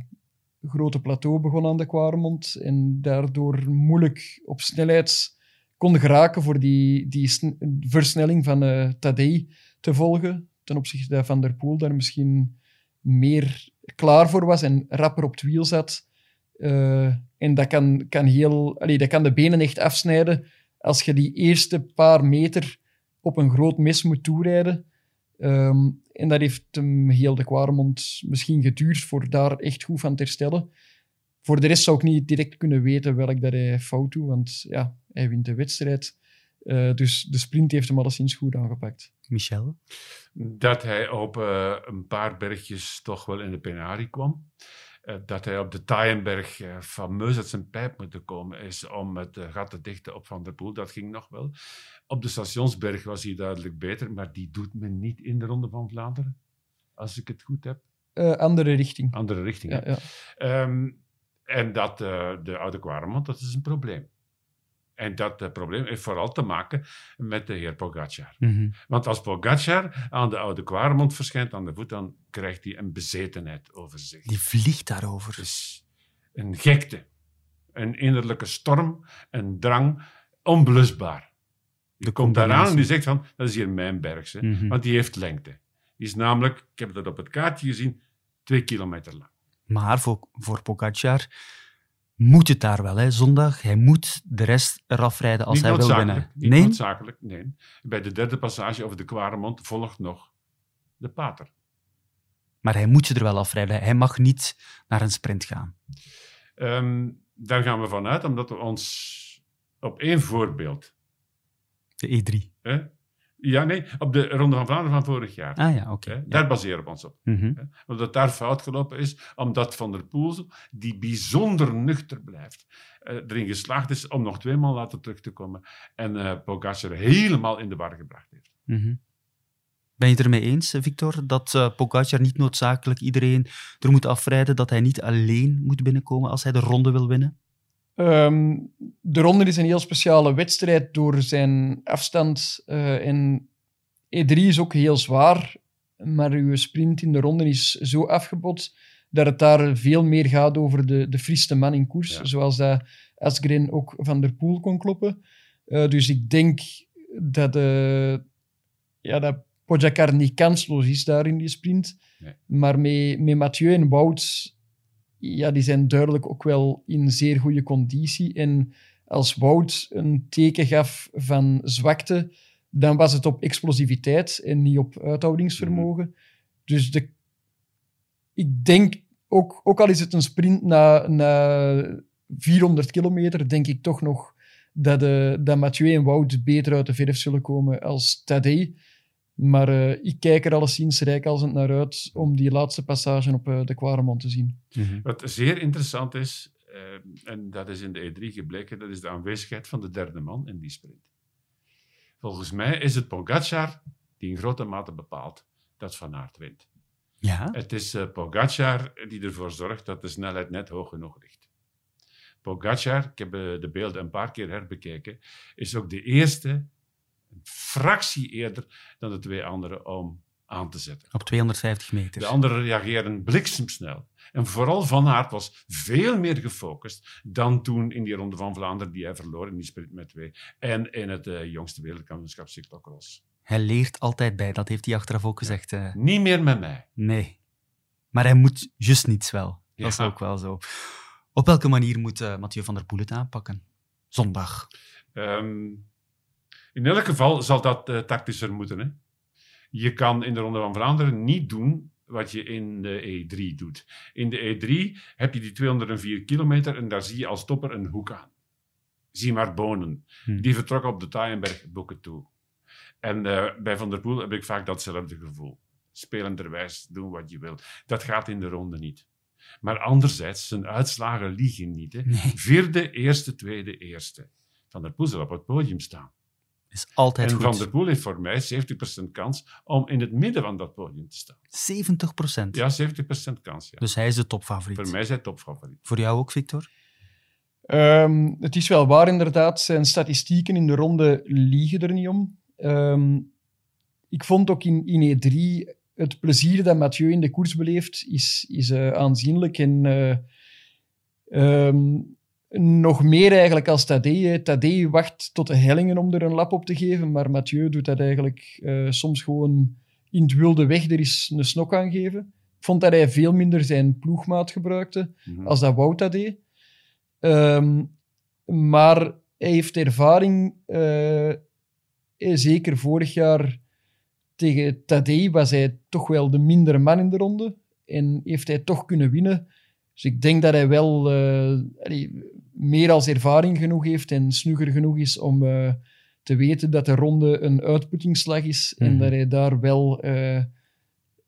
grote plateau begon aan de Quaremont en daardoor moeilijk op snelheid kon geraken voor die, die versnelling van uh, Tadej te volgen. Ten opzichte van Van der Poel daar misschien meer klaar voor was en rapper op het wiel zat. En dat kan, kan, heel, allee, dat kan de benen echt afsnijden als je die eerste paar meter op een groot mis moet toerijden. Um, en dat heeft hem heel de Quaremont misschien geduurd voor daar echt goed van te herstellen. Voor de rest zou ik niet direct kunnen weten welk dat hij fout doet, want ja, hij wint de wedstrijd. Uh, dus de sprint heeft hem alleszins goed aangepakt. Michel? Dat hij op uh, een paar bergjes toch wel in de penarie kwam. Uh, dat hij op de Taaienberg uh, fameus uit zijn pijp moeten komen is om het uh, gat te dichten op Van der Poel. Dat ging nog wel. Op de Stationsberg was hij duidelijk beter, maar die doet men niet in de Ronde van Vlaanderen, als ik het goed heb. andere richting. Andere richting, ja, ja. Um, en dat de Oude Quaremont, dat is een probleem. En dat uh, probleem heeft vooral te maken met de heer Pogacar. Mhm. Mm -hmm. Want als Pogacar aan de oude Quaremont verschijnt aan de voet, dan krijgt hij een bezetenheid over zich. Die vliegt daarover. Dus een gekte, een innerlijke storm, een drang, onblusbaar. Die komt daaraan en die zegt van, dat is hier mijn bergse, mm -hmm. want die heeft lengte. Die is namelijk, ik heb dat op het kaartje gezien, twee kilometer lang. Maar voor, voor Pogacar moet het daar wel, hè, zondag. Hij moet de rest eraf rijden als niet hij wil winnen. Niet nee? noodzakelijk, nee. Bij de derde passage over de Quaremont volgt nog de pater. Maar hij moet ze er wel afrijden. Hij mag niet naar een sprint gaan. Um, daar gaan we vanuit, omdat we ons op één voorbeeld... De E3. Hè, ja, nee, op de Ronde van Vlaanderen van vorig jaar. Ah ja, oké. Okay. Ja. Daar baseren we ons op. Mm -hmm. Omdat daar fout gelopen is, omdat Van der Poel, die bijzonder nuchter blijft, uh, erin geslaagd is om nog tweemaal later terug te komen en uh, Pogacar helemaal in de war gebracht heeft. Mm -hmm. Ben je het ermee eens, Victor, dat uh, Pogacar niet noodzakelijk iedereen er moet afrijden, dat hij niet alleen moet binnenkomen als hij de ronde wil winnen? Um, de ronde is een heel speciale wedstrijd door zijn afstand. Uh, en E3 is ook heel zwaar, maar uw sprint in de ronde is zo afgebot dat het daar veel meer gaat over de, de man in koers, ja. zoals dat Asgren ook van der Poel kon kloppen. Uh, dus ik denk dat, uh, ja, dat Pogacar niet kansloos is daar in die sprint. Nee. Maar met, met Mathieu en Wout ja, die zijn duidelijk ook wel in zeer goede conditie. En als Wout een teken gaf van zwakte, dan was het op explosiviteit en niet op uithoudingsvermogen. Mm -hmm. Dus de, ik denk, ook, ook al is het een sprint na, na 400 kilometer, denk ik toch nog dat, uh, dat Mathieu en Wout beter uit de verf zullen komen als Tadej. Maar uh, ik kijk er alleszins rijkhalsend naar uit om die laatste passage op uh, de Quaremont te zien. Mm -hmm. Wat zeer interessant is, uh, en dat is in de E3 gebleken, dat is de aanwezigheid van de derde man in die sprint. Volgens mij is het Pogacar die in grote mate bepaalt dat Van Aert wint. Ja, Het is uh, Pogacar die ervoor zorgt dat de snelheid net hoog genoeg ligt. Pogacar, ik heb uh, de beelden een paar keer herbekeken, is ook de eerste, fractie eerder dan de twee anderen, om aan te zetten. op 250 meter. De anderen reageren bliksemsnel. En vooral Van Aert was veel meer gefocust dan toen in die Ronde van Vlaanderen die hij verloor in die sprint met twee. En in het uh, jongste wereldkampioenschap cyclocross. Hij leert altijd bij, dat heeft hij achteraf ook gezegd. Uh, Niet meer met mij. nee. Maar hij moet juist niets wel. Dat is ook wel zo. Op welke manier moet eh, Mathieu van der Poel het aanpakken? Zondag. Ehm, in elk geval zal dat eh, tactischer moeten. Hè? Je kan in de Ronde van Vlaanderen niet doen wat je in de E3 doet. In de E3 heb je die 204 kilometer en daar zie je als topper een hoek aan. Zie maar Bonen. Hm. Die vertrok op de Taaienberg boeken toe. En eh, bij Van der Poel heb ik vaak datzelfde gevoel. Spelenderwijs, doen wat je wil. Dat gaat in de ronde niet. Maar anderzijds, zijn uitslagen liegen niet. Hè. Nee, Vierde, eerste, tweede, eerste. Van der Poel zal op het podium staan. Is altijd en goed. Van der Poel heeft voor mij 70% kans om in het midden van dat podium te staan. 70 procent. Ja, 70% kans. Ja. Dus hij is de topfavoriet. Voor mij is hij topfavoriet. Voor jou ook, Victor? Ehm, het is wel waar, inderdaad. Zijn statistieken in de ronde liegen er niet om. Ehm, ik vond ook in, in E3 het plezier dat Mathieu in de koers beleeft, is, is eh, aanzienlijk. En eh, ehm, nog meer eigenlijk als Tadej. Tadej wacht tot de hellingen om er een lap op te geven, maar Mathieu doet dat eigenlijk eh, soms gewoon in het wilde weg er is een snok aan geven. Ik vond dat hij veel minder zijn ploegmaat gebruikte Mhm. als dat Wout dat deed. Ehm, maar hij heeft ervaring, eh, zeker vorig jaar tegen Tadej was hij toch wel de mindere man in de ronde en heeft hij toch kunnen winnen. Dus ik denk dat hij wel eh, meer als ervaring genoeg heeft en snugger genoeg is om eh, te weten dat de ronde een uitputtingsslag is en Mhm. dat hij daar wel eh,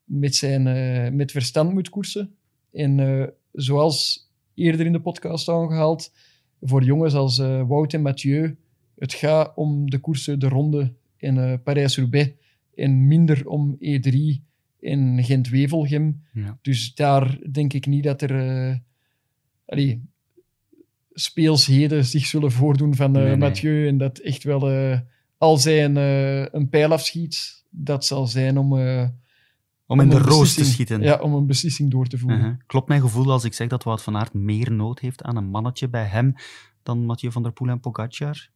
met, zijn, eh, met verstand moet koersen. En zoals eerder in de podcast aangehaald, voor jongens als Wout en Mathieu, het gaat om de koersen, de ronde in Parijs-Roubaix en minder om E3 en Gent-Wevelgem. Ja. Dus daar denk ik niet dat er allee, speelsheden zich zullen voordoen van eh, Nee, nee. Mathieu en dat echt wel, eh, als hij een, eh, een pijl afschiet, dat zal zijn om, eh, Om in de een roos te schieten. Ja, om een beslissing door te voeren. Uh-huh. Klopt mijn gevoel als ik zeg dat Wout van Aert meer nood heeft aan een mannetje bij hem dan Mathieu van der Poel en Pogacar?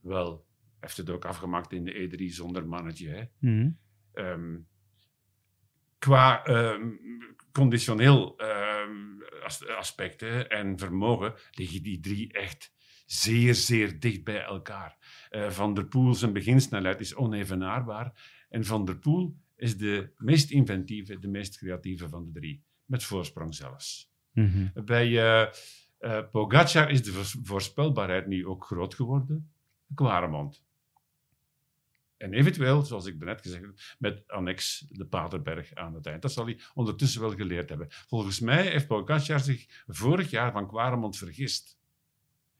Wel, hij heeft het ook afgemaakt in de E3 zonder mannetje. Hè. Mhm. Ehm, qua ehm, conditioneel ehm, as- aspecten en vermogen liggen die drie echt zeer, zeer dicht bij elkaar. Eh, van der Poel, zijn beginsnelheid is onevenaarbaar. En Van der Poel is de meest inventieve, de meest creatieve van de drie. Met voorsprong zelfs. Mhm. Bij eh, Pogacar is de voors- voorspelbaarheid nu ook groot geworden. Quaremont. En eventueel, zoals ik net gezegd heb, met annex de Paterberg aan het eind. Dat zal hij ondertussen wel geleerd hebben. Volgens mij heeft Pogacar zich vorig jaar van Quaremont vergist.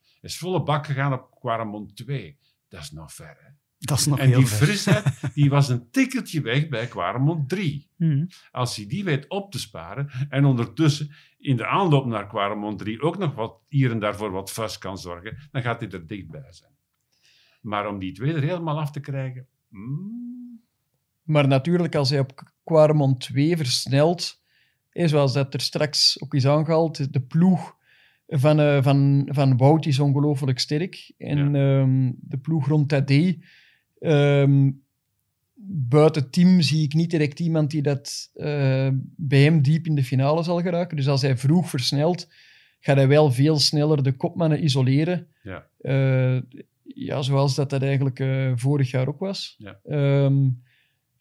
Hij is volle bak gegaan op Quaremont 2. Dat is nog ver, hè? Dat is nog En heel die ver. frisheid die was een tikkeltje weg bij Quaremont 3 Mhm. als hij die weet op te sparen en ondertussen in de aanloop naar Quaremont 3 ook nog wat hier en daar voor wat fuss kan zorgen, dan gaat hij er dichtbij zijn. Maar om die twee er helemaal af te krijgen, mm, Maar natuurlijk, als hij op Quaremont 2 versnelt, eh, zoals dat er straks ook is aangehaald, de ploeg van, eh, van, van Wout is ongelooflijk sterk. En ehm, de ploeg rond Tadej, ehm, buiten het team zie ik niet direct iemand die dat eh, bij hem diep in de finale zal geraken. Dus als hij vroeg versnelt, gaat hij wel veel sneller de kopmannen isoleren. Ja. Eh, ja, zoals dat, dat eigenlijk eh, vorig jaar ook was. Ja. Ehm,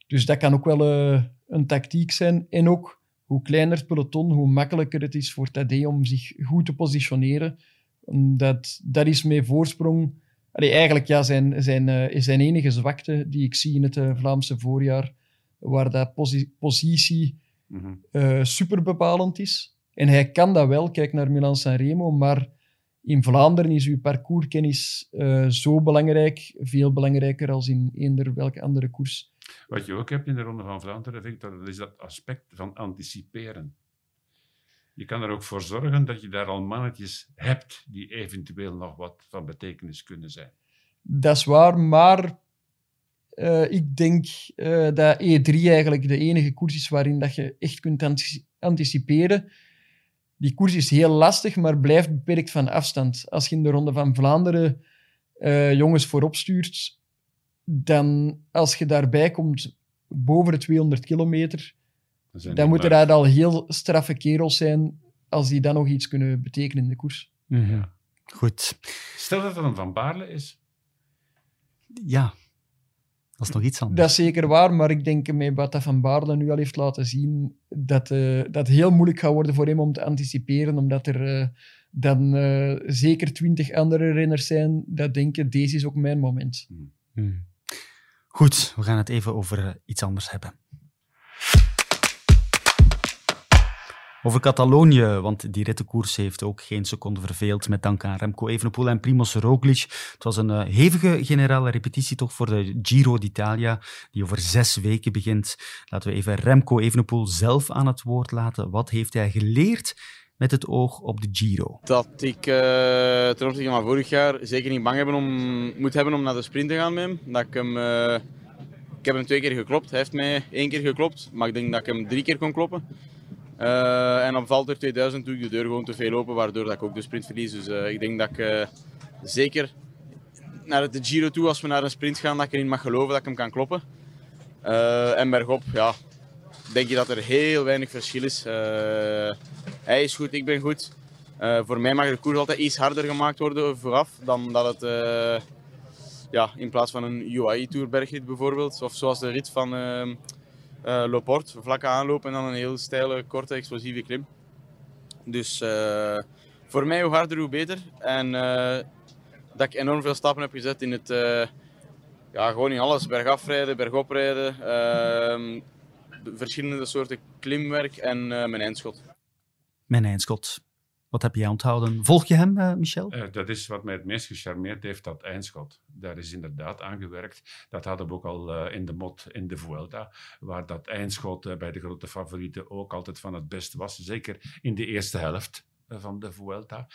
dus dat kan ook wel eh, een tactiek zijn. En ook, hoe kleiner het peloton, hoe makkelijker het is voor Tadej om zich goed te positioneren. Omdat dat is met voorsprong... Allee, eigenlijk ja, zijn, zijn, eh, zijn enige zwakte die ik zie in het Vlaamse voorjaar, waar dat posi- positie eh super bepalend is. En hij kan dat wel, kijk naar Milan-San Remo, maar in Vlaanderen is uw parcourskennis eh, zo belangrijk, veel belangrijker als in eender welke andere koers. Wat je ook hebt in de Ronde van Vlaanderen, ik, dat is dat aspect van anticiperen. Je kan er ook voor zorgen dat je daar al mannetjes hebt die eventueel nog wat van betekenis kunnen zijn. Dat is waar, maar eh, ik denk eh, dat E3 eigenlijk de enige koers is waarin dat je echt kunt antici- anticiperen. Die koers is heel lastig, maar blijft beperkt van afstand. Als je in de Ronde van Vlaanderen eh, jongens voorop stuurt, dan als je daarbij komt boven de 200 kilometer, Dan, moeten dat al heel straffe kerels zijn als die dan nog iets kunnen betekenen in de koers. Ja. Goed. Stel dat het een Van Baarle is. Ja, dat is nog iets anders. Dat is zeker waar, maar ik denk met wat dat Van Baarle nu al heeft laten zien, dat, eh, dat heel moeilijk gaat worden voor hem om te anticiperen, omdat er eh, dan eh, zeker twintig andere renners zijn dat denken, deze is ook mijn moment. Hmm. Goed, we gaan het even over iets anders hebben. Over Catalonië, want die rittenkoers heeft ook geen seconde verveeld met dank aan Remco Evenepoel en Primoz Roglic. Het was een eh, hevige generale repetitie toch voor de Giro d'Italia, die over zes weken begint. Laten we even Remco Evenepoel zelf aan het woord laten. Wat heeft hij geleerd met het oog op de Giro? dat ik eh, ten opzichte van vorig jaar zeker niet bang hebben om, moet hebben om naar de sprint te gaan met hem. Dat ik, hem eh, ik heb hem twee keer geklopt, hij heeft mij één keer geklopt, maar ik denk dat ik hem drie keer kon kloppen. Eh, en op Valter 2000 doe ik de deur gewoon te veel open, waardoor dat ik ook de sprint verlies. Dus eh, ik denk dat ik eh, zeker naar de Giro toe, als we naar een sprint gaan, dat ik erin mag geloven dat ik hem kan kloppen. En bergop, ja, denk je dat er heel weinig verschil is. Hij is goed, ik ben goed. Voor mij mag de koers altijd iets harder gemaakt worden vooraf dan dat het ja, in plaats van een UAE-tour bergrit bijvoorbeeld, of zoals de rit van uh, Loport, vlakke aanloop en dan een heel steile, korte, explosieve klim. Dus eh, voor mij hoe harder hoe beter. En eh, dat ik enorm veel stappen heb gezet in het, eh, ja, gewoon in alles, bergaf rijden, bergop rijden, ehm, de verschillende soorten klimwerk en eh, mijn eindschot. Mijn eindschot. Wat heb jij onthouden? Volg je hem, eh, Michel? Eh, dat is wat mij het meest gecharmeerd heeft, dat eindschot. Daar is inderdaad aangewerkt. Dat hadden we ook al eh, in de mot in de Vuelta, waar dat eindschot bij de grote favorieten ook altijd van het best was. Zeker in de eerste helft van de Vuelta.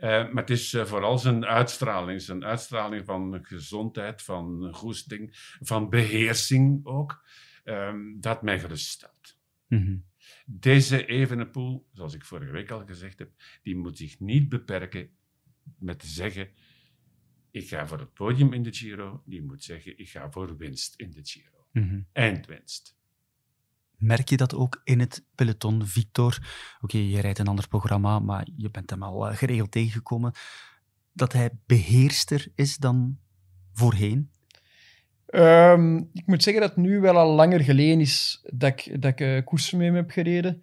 Maar het is vooral zijn uitstraling. Zijn uitstraling van gezondheid, van goesting, van beheersing ook. ehm, dat mij geruststelt. Mhm. Deze Evenepoel, zoals ik vorige week al gezegd heb, die moet zich niet beperken met te zeggen: ik ga voor het podium in de Giro. Die moet zeggen: ik ga voor winst in de Giro. Mhm. Eindwinst. Merk je dat ook in het peloton, Victor? Oké, je rijdt een ander programma, maar je bent hem al eh, geregeld tegengekomen. Dat hij beheerster is dan voorheen? Ehm, ik moet zeggen dat het nu wel al langer geleden is dat ik, dat ik eh, koersen met hem heb gereden.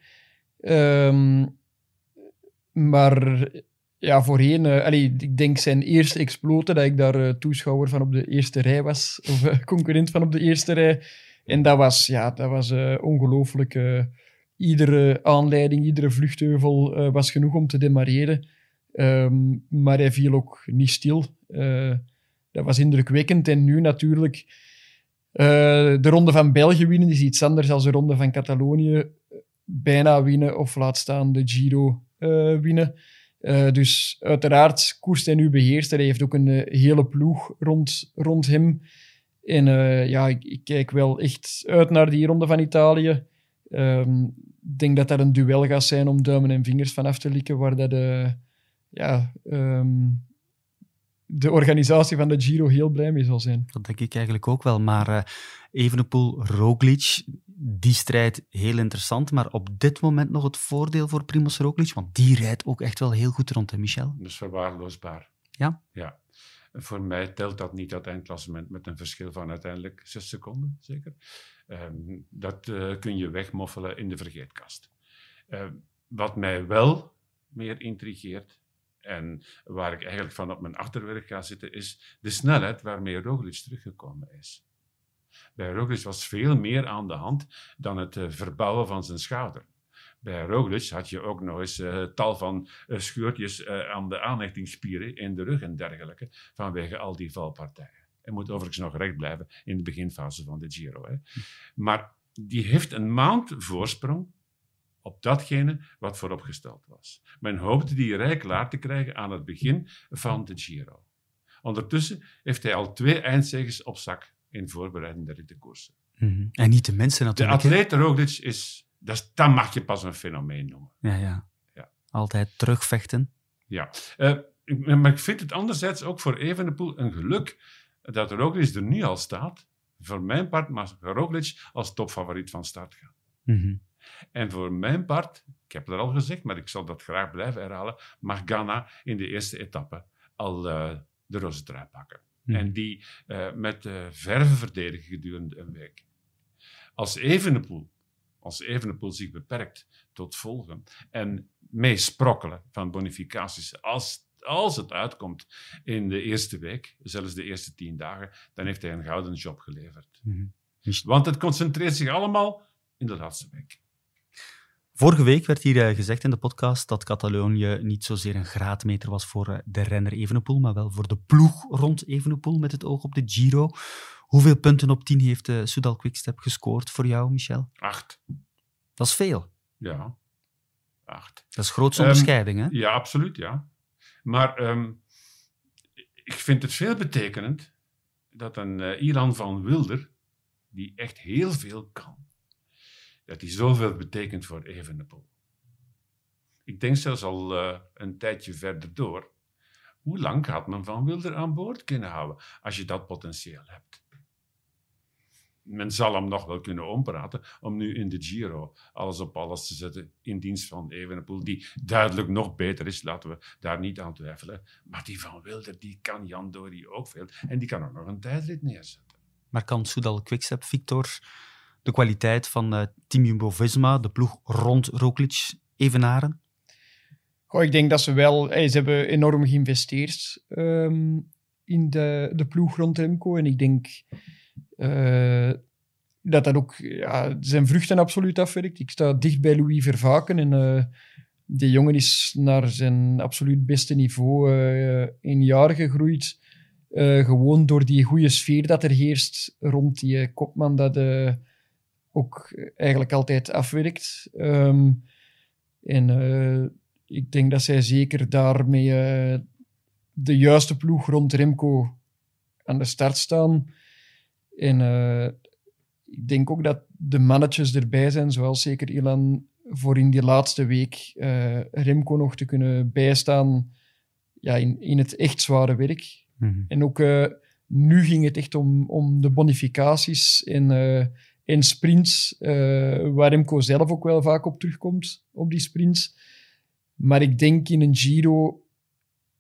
Ehm, maar ja, voorheen, eh, ik denk zijn eerste exploten, dat ik daar eh, toeschouwer van op de eerste rij was, of concurrent van op de eerste rij. En dat was, ja, dat was ongelooflijk. iedere aanleiding, iedere vluchtheuvel was genoeg om te demareren. Ehm, maar hij viel ook niet stil. Dat was indrukwekkend. En nu natuurlijk, eh, de Ronde van België winnen is iets anders dan de Ronde van Catalonië bijna winnen of laat staan de Giro eh, winnen. Eh, dus uiteraard koerst hij nu beheerst. Hij heeft ook een hele ploeg rond, rond hem. En ja, ik, ik kijk wel echt uit naar die Ronde van Italië. Ehm, Ik denk dat dat een duel gaat zijn om duimen en vingers vanaf te likken, waar dat, ja, ehm, de organisatie van de Giro heel blij mee zal zijn. Dat denk ik eigenlijk ook wel. Maar eh Evenepoel, Roglic, die strijd heel interessant. Maar op dit moment nog het voordeel voor Primoz Roglic, want die rijdt ook echt wel heel goed rond, hè, Michel? Is verwaarloosbaar. Ja? Ja. Voor mij telt dat niet, dat eindklassement, met een verschil van uiteindelijk zes seconden, zeker. Ehm, dat eh, kun je wegmoffelen in de vergeetkast. Ehm, wat mij wel meer intrigeert, en waar ik eigenlijk van op mijn achterwerk ga zitten, is de snelheid waarmee Roglic teruggekomen is. Bij Roglic was veel meer aan de hand dan het eh, verbouwen van zijn schouder. Bij Roglic had je ook nog eens eh, tal van eh, scheurtjes aan de aanhechtingsspieren in de rug en dergelijke, vanwege al die valpartijen. Hij moet overigens nog recht blijven in de beginfase van de Giro. Hè. Maar die heeft een maand voorsprong op datgene wat vooropgesteld was. Men hoopte die rij klaar te krijgen aan het begin van de Giro. Ondertussen heeft hij al twee eindzegers op zak in voorbereidende rittenkoersen. Mhm. En niet de mensen De natuurlijk. hè? atleet Roglic is, dat, is- dat mag je pas een fenomeen noemen. Ja, ja. Ja. Altijd terugvechten. Ja. Eh, ik- maar ik vind het anderzijds ook voor Evenepoel een geluk dat Roglic er nu al staat. Voor mijn part mag Roglic als topfavoriet van start gaan. Mhm. En voor mijn part, ik heb het al gezegd, maar ik zal dat graag blijven herhalen, mag Ghana in de eerste etappe al eh, de roze trui pakken. Mhm. En die eh, met eh, verve verdedigen gedurende een week. Als Evenepoel, als Evenepoel zich beperkt tot volgen en meesprokkelen van bonificaties, als, als het uitkomt in de eerste week, zelfs de eerste tien dagen, dan heeft hij een gouden job geleverd. Mhm. Want het concentreert zich allemaal in de laatste week. Vorige week werd hier eh, gezegd in de podcast dat Catalonië niet zozeer een graadmeter was voor eh, de renner Evenepoel, maar wel voor de ploeg rond Evenepoel met het oog op de Giro. Hoeveel punten op 10 heeft uh, Soudal Quickstep gescoord voor jou, Michel? Acht. Dat is veel. Ja, acht. Dat is grootste Ehm, onderscheiding, hè? Ja, absoluut, ja. Maar ehm, ik vind het veel betekenend dat een eh, Ilan van Wilder, die echt heel veel kan, dat hij zoveel betekent voor Evenepoel. Ik denk zelfs al eh, een tijdje verder door. Hoe lang gaat men Van Wilder aan boord kunnen houden als je dat potentieel hebt? Men zal hem nog wel kunnen ompraten om nu in de Giro alles op alles te zetten in dienst van Evenepoel, die duidelijk nog beter is, laten we daar niet aan twijfelen. Maar die Van Wilder, die kan Jan Dori ook veel. En die kan ook nog een tijdrit neerzetten. Maar kan Soudal Quickstep, Victor, de kwaliteit van uh, Team Jumbo-Visma, de ploeg rond Roglic, evenaren? Goh, ik denk dat ze wel... Hey, ze hebben enorm geïnvesteerd um, in de, de ploeg rond Remco. En ik denk uh, dat dat ook ja, zijn vruchten absoluut afwerkt. Ik sta dicht bij Louis Vervaken. En uh, die jongen is naar zijn absoluut beste niveau in jaar gegroeid. gewoon door die goede sfeer dat er heerst rond die kopman. Dat ook eigenlijk altijd afwerkt. Um, en ik denk dat zij zeker daarmee uh, de juiste ploeg rond Remco aan de start staan. En uh, ik denk ook dat de mannetjes erbij zijn, zoals zeker Ilan, voor in die laatste week Remco nog te kunnen bijstaan ja, in, in het echt zware werk. Mhm. En ook nu ging het echt om, om de bonificaties en, en sprints, waar Remco zelf ook wel vaak op terugkomt, op die sprints. Maar ik denk in een Giro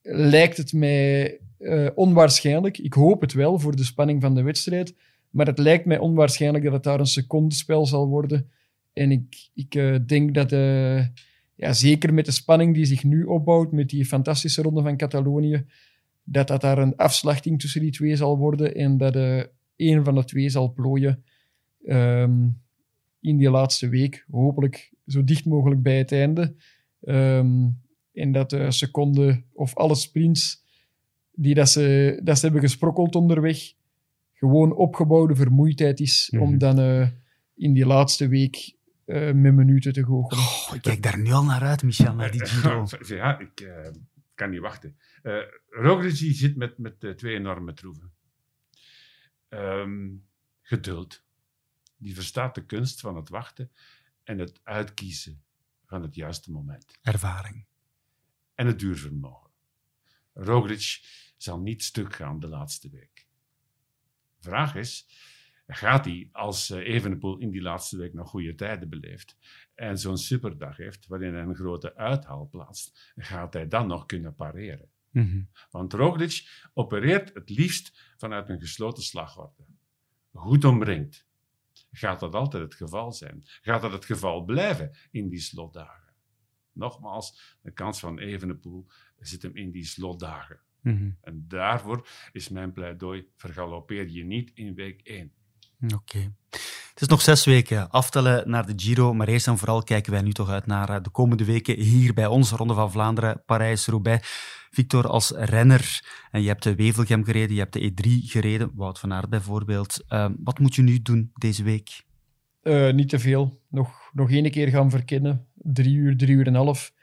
lijkt het mij uh, onwaarschijnlijk. Ik hoop het wel voor de spanning van de wedstrijd. Maar het lijkt mij onwaarschijnlijk dat het daar een secondenspel zal worden. En ik, ik uh, denk dat, ja, zeker met de spanning die zich nu opbouwt, met die fantastische ronde van Catalonië, dat dat daar een afslachting tussen die twee zal worden. En dat een van de twee zal plooien um, in die laatste week. Hopelijk zo dicht mogelijk bij het einde. Um, en dat de seconde of alle sprints die dat ze, dat ze hebben gesprokkeld onderweg, gewoon opgebouwde vermoeidheid is mm -hmm. om dan uh, in die laatste week uh, met minuten te goochelen. Oh, ik kijk daar nu al naar uit, Michel, naar die Giro. ja, ik uh, kan niet wachten. Uh, Roglic zit met, met twee enorme troeven. Um, geduld. Die verstaat de kunst van het wachten en het uitkiezen van het juiste moment. Ervaring. En het duurvermogen. Roglic zal niet stuk gaan de laatste week. Vraag is, gaat hij als Evenepoel in die laatste week nog goede tijden beleeft en zo'n superdag heeft waarin hij een grote uithaal plaatst, gaat hij dan nog kunnen pareren? Mm -hmm. Want Roglic opereert het liefst vanuit een gesloten slagorde. Goed omringd. Gaat dat altijd het geval zijn? Gaat dat het geval blijven in die slotdagen? Nogmaals, de kans van Evenepoel zit hem in die slotdagen. Mm -hmm. En daarvoor is mijn pleidooi, vergalopeer je niet in week 1. Oké. Okay. Het is nog zes weken aftellen naar de Giro, maar eerst en vooral kijken wij nu toch uit naar eh, de komende weken hier bij ons, Ronde van Vlaanderen, Parijs-Roubaix. Victor, als renner, en je hebt de Wevelgem gereden, je hebt de E3 gereden, Wout van Aert bijvoorbeeld. Uh, wat moet je nu doen deze week? Uh, niet te veel. Nog, nog één keer gaan verkennen. Drie uur, drie uur en een half.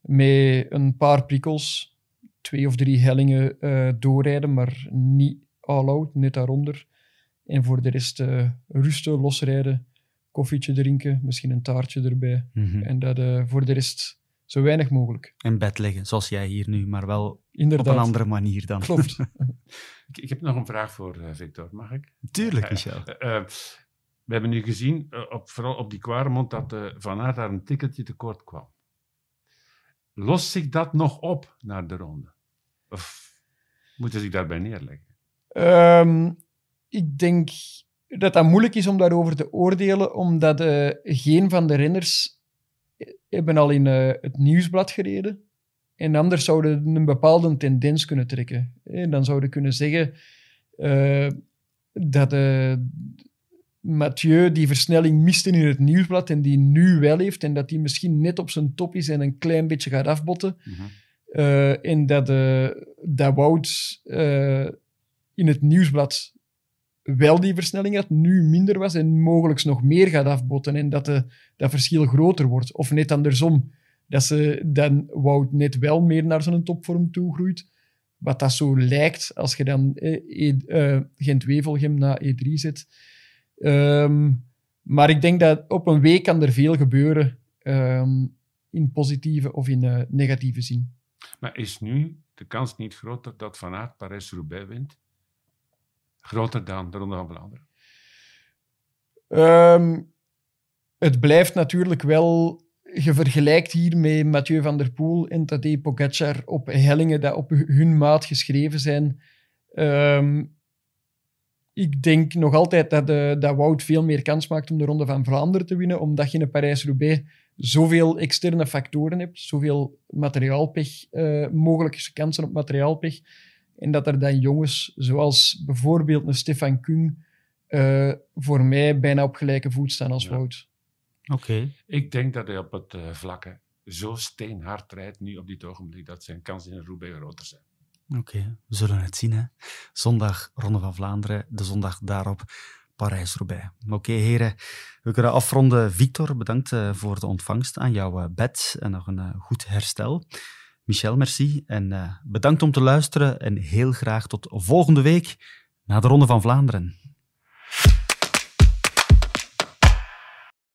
Met een paar prikkels. Twee of drie hellingen uh, doorrijden, maar niet all-out, net daaronder. En voor de rest uh, rusten, losrijden, koffietje drinken, misschien een taartje erbij. Mm -hmm. En dat uh, voor de rest zo weinig mogelijk. In bed liggen, zoals jij hier nu, maar wel Inderdaad. op een andere manier dan. Klopt. ik, ik, heb nog een vraag voor uh, Victor, mag ik? Tuurlijk, Michel. we hebben nu gezien, op, vooral op die Kwaremond, dat Van Aert daar een tikkeltje tekort kwam. Lost zich dat nog op naar de ronde? Of moeten ze zich daarbij neerleggen? Um, ik denk dat dat moeilijk is om daarover te oordelen, omdat uh, geen van de renners hebben al in uh, het nieuwsblad gereden. En anders zouden een bepaalde tendens kunnen trekken. En dan zouden kunnen zeggen uh, dat Mathieu die versnelling miste in het nieuwsblad en die nu wel heeft en dat die misschien net op zijn top is en een klein beetje gaat afbotten. Mm -hmm. en dat, dat Wout in het nieuwsblad wel die versnelling had, nu minder was en mogelijk nog meer gaat afbotten en dat de, dat verschil groter wordt. Of net andersom, dat ze dan Wout net wel meer naar zijn topvorm toe groeit. Wat dat zo lijkt als je dan eh, uh, Gent-Wevelgem na E3 zet. Um, maar ik denk dat op een week kan er veel gebeuren um, in positieve of in uh, negatieve zin. Maar is nu de kans niet groter dat Van Aert Parijs-Roubaix wint? Groter dan de Ronde van Vlaanderen? Um, het blijft natuurlijk wel... Je vergelijkt hier met Mathieu van der Poel en Tadej Pogacar op hellingen die op hun maat geschreven zijn. Um, ik denk nog altijd dat, de, dat Wout veel meer kans maakt om de Ronde van Vlaanderen te winnen, omdat je in Parijs-Roubaix zoveel externe factoren hebt, zoveel materiaalpech, uh, mogelijke kansen op materiaalpech, en dat er dan jongens, zoals bijvoorbeeld een Stefan Kung, uh, voor mij bijna op gelijke voet staan als ja. Wout. Oké. Okay. Ik denk dat hij op het uh, vlakke zo steenhard rijdt nu op dit ogenblik dat zijn kansen in Roubaix groter zijn. Oké, okay. we zullen het zien. Hè? Zondag Ronde van Vlaanderen, de zondag daarop Parijs-Roubaix. Oké, okay, heren, we kunnen afronden. Victor, bedankt uh, voor de ontvangst aan jouw bed en nog een goed herstel. Michel, merci en uh, bedankt om te luisteren en heel graag tot volgende week naar de Ronde van Vlaanderen.